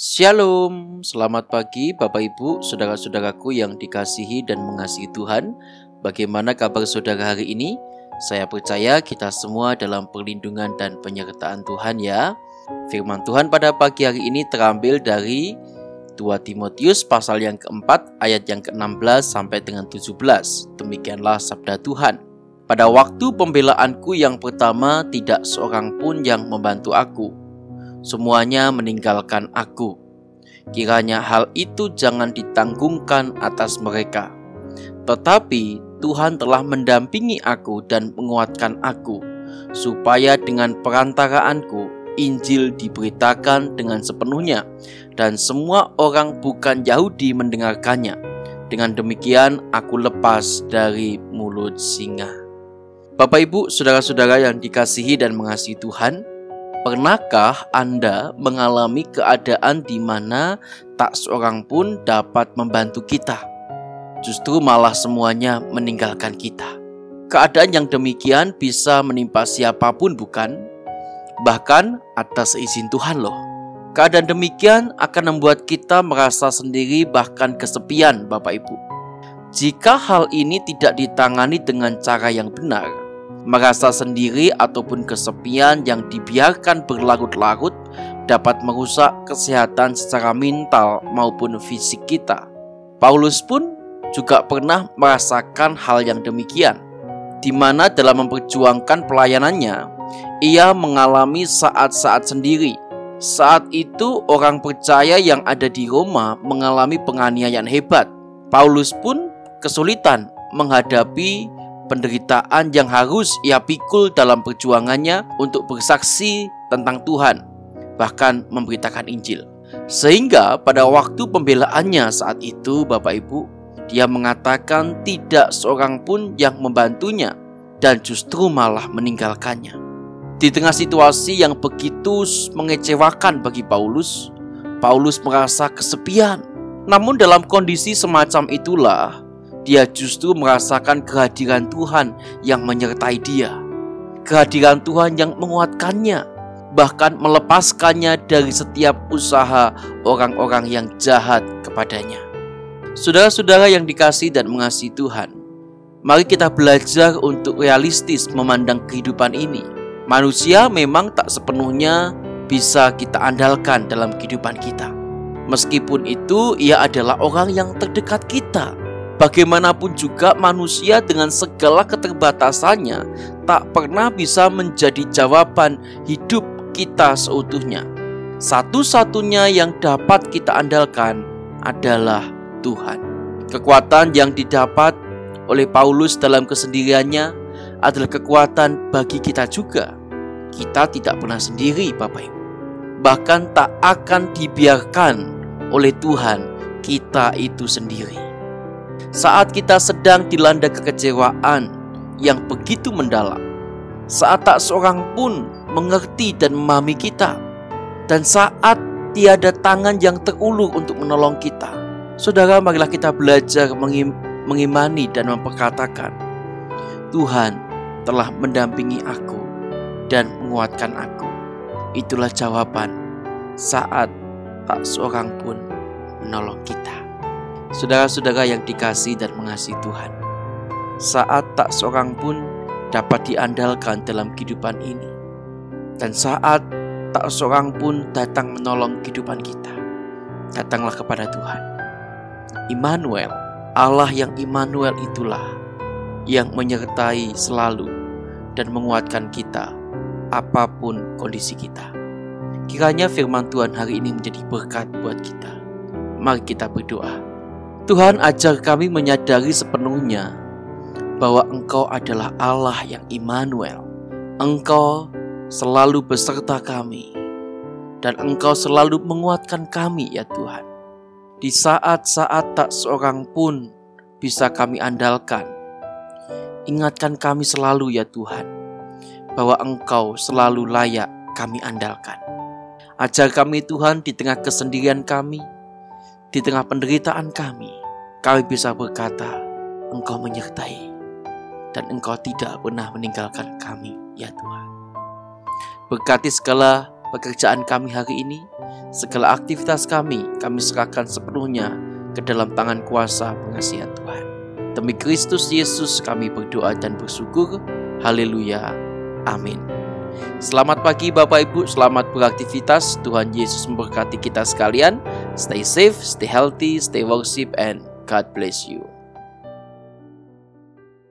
Shalom, selamat pagi Bapak Ibu, saudara-saudaraku yang dikasihi dan mengasihi Tuhan. Bagaimana kabar saudara hari ini? Saya percaya kita semua dalam perlindungan dan penyertaan Tuhan ya. Firman Tuhan pada pagi hari ini terambil dari 2 Timotius pasal yang keempat ayat yang ke-16 sampai dengan 17. Demikianlah sabda Tuhan. Pada waktu pembelaanku yang pertama tidak seorang pun yang membantu aku semuanya meninggalkan aku. Kiranya hal itu jangan ditanggungkan atas mereka. Tetapi Tuhan telah mendampingi aku dan menguatkan aku, supaya dengan perantaraanku Injil diberitakan dengan sepenuhnya, dan semua orang bukan Yahudi mendengarkannya. Dengan demikian, aku lepas dari mulut singa. Bapak, ibu, saudara-saudara yang dikasihi dan mengasihi Tuhan, Pernahkah Anda mengalami keadaan di mana tak seorang pun dapat membantu kita? Justru malah semuanya meninggalkan kita. Keadaan yang demikian bisa menimpa siapa pun, bukan? Bahkan atas izin Tuhan, loh. Keadaan demikian akan membuat kita merasa sendiri, bahkan kesepian, Bapak Ibu. Jika hal ini tidak ditangani dengan cara yang benar, Merasa sendiri ataupun kesepian yang dibiarkan berlarut-larut dapat merusak kesehatan secara mental maupun fisik kita. Paulus pun juga pernah merasakan hal yang demikian, di mana dalam memperjuangkan pelayanannya, ia mengalami saat-saat sendiri. Saat itu, orang percaya yang ada di Roma mengalami penganiayaan hebat. Paulus pun kesulitan menghadapi penderitaan yang harus ia pikul dalam perjuangannya untuk bersaksi tentang Tuhan, bahkan memberitakan Injil. Sehingga pada waktu pembelaannya saat itu, Bapak Ibu, dia mengatakan tidak seorang pun yang membantunya dan justru malah meninggalkannya. Di tengah situasi yang begitu mengecewakan bagi Paulus, Paulus merasa kesepian. Namun dalam kondisi semacam itulah dia justru merasakan kehadiran Tuhan yang menyertai dia. Kehadiran Tuhan yang menguatkannya, bahkan melepaskannya dari setiap usaha orang-orang yang jahat kepadanya. Saudara-saudara yang dikasih dan mengasihi Tuhan, mari kita belajar untuk realistis memandang kehidupan ini. Manusia memang tak sepenuhnya bisa kita andalkan dalam kehidupan kita. Meskipun itu, ia adalah orang yang terdekat kita, Bagaimanapun juga manusia dengan segala keterbatasannya tak pernah bisa menjadi jawaban hidup kita seutuhnya. Satu-satunya yang dapat kita andalkan adalah Tuhan. Kekuatan yang didapat oleh Paulus dalam kesendiriannya adalah kekuatan bagi kita juga. Kita tidak pernah sendiri, Bapak Ibu. Bahkan tak akan dibiarkan oleh Tuhan kita itu sendiri saat kita sedang dilanda kekecewaan yang begitu mendalam, saat tak seorang pun mengerti dan memahami kita, dan saat tiada tangan yang terulur untuk menolong kita. Saudara, marilah kita belajar mengim mengimani dan memperkatakan, Tuhan telah mendampingi aku dan menguatkan aku. Itulah jawaban saat tak seorang pun menolong kita. Saudara-saudara yang dikasih dan mengasihi Tuhan, saat tak seorang pun dapat diandalkan dalam kehidupan ini, dan saat tak seorang pun datang menolong kehidupan kita, datanglah kepada Tuhan. Immanuel, Allah yang Immanuel itulah yang menyertai selalu dan menguatkan kita apa pun kondisi kita. Kiranya firman Tuhan hari ini menjadi berkat buat kita. Mari kita berdoa. Tuhan ajar kami menyadari sepenuhnya bahwa Engkau adalah Allah yang Immanuel. Engkau selalu beserta kami dan Engkau selalu menguatkan kami ya Tuhan. Di saat-saat tak seorang pun bisa kami andalkan. Ingatkan kami selalu ya Tuhan bahwa Engkau selalu layak kami andalkan. Ajar kami Tuhan di tengah kesendirian kami, di tengah penderitaan kami, kami bisa berkata, Engkau menyertai dan Engkau tidak pernah meninggalkan kami, ya Tuhan. Berkati segala pekerjaan kami hari ini, Segala aktivitas kami, kami serahkan sepenuhnya ke dalam tangan kuasa pengasihan Tuhan. Demi Kristus Yesus kami berdoa dan bersyukur. Haleluya. Amin. Selamat pagi Bapak Ibu, selamat beraktivitas. Tuhan Yesus memberkati kita sekalian. Stay safe, stay healthy, stay worship, and God bless you.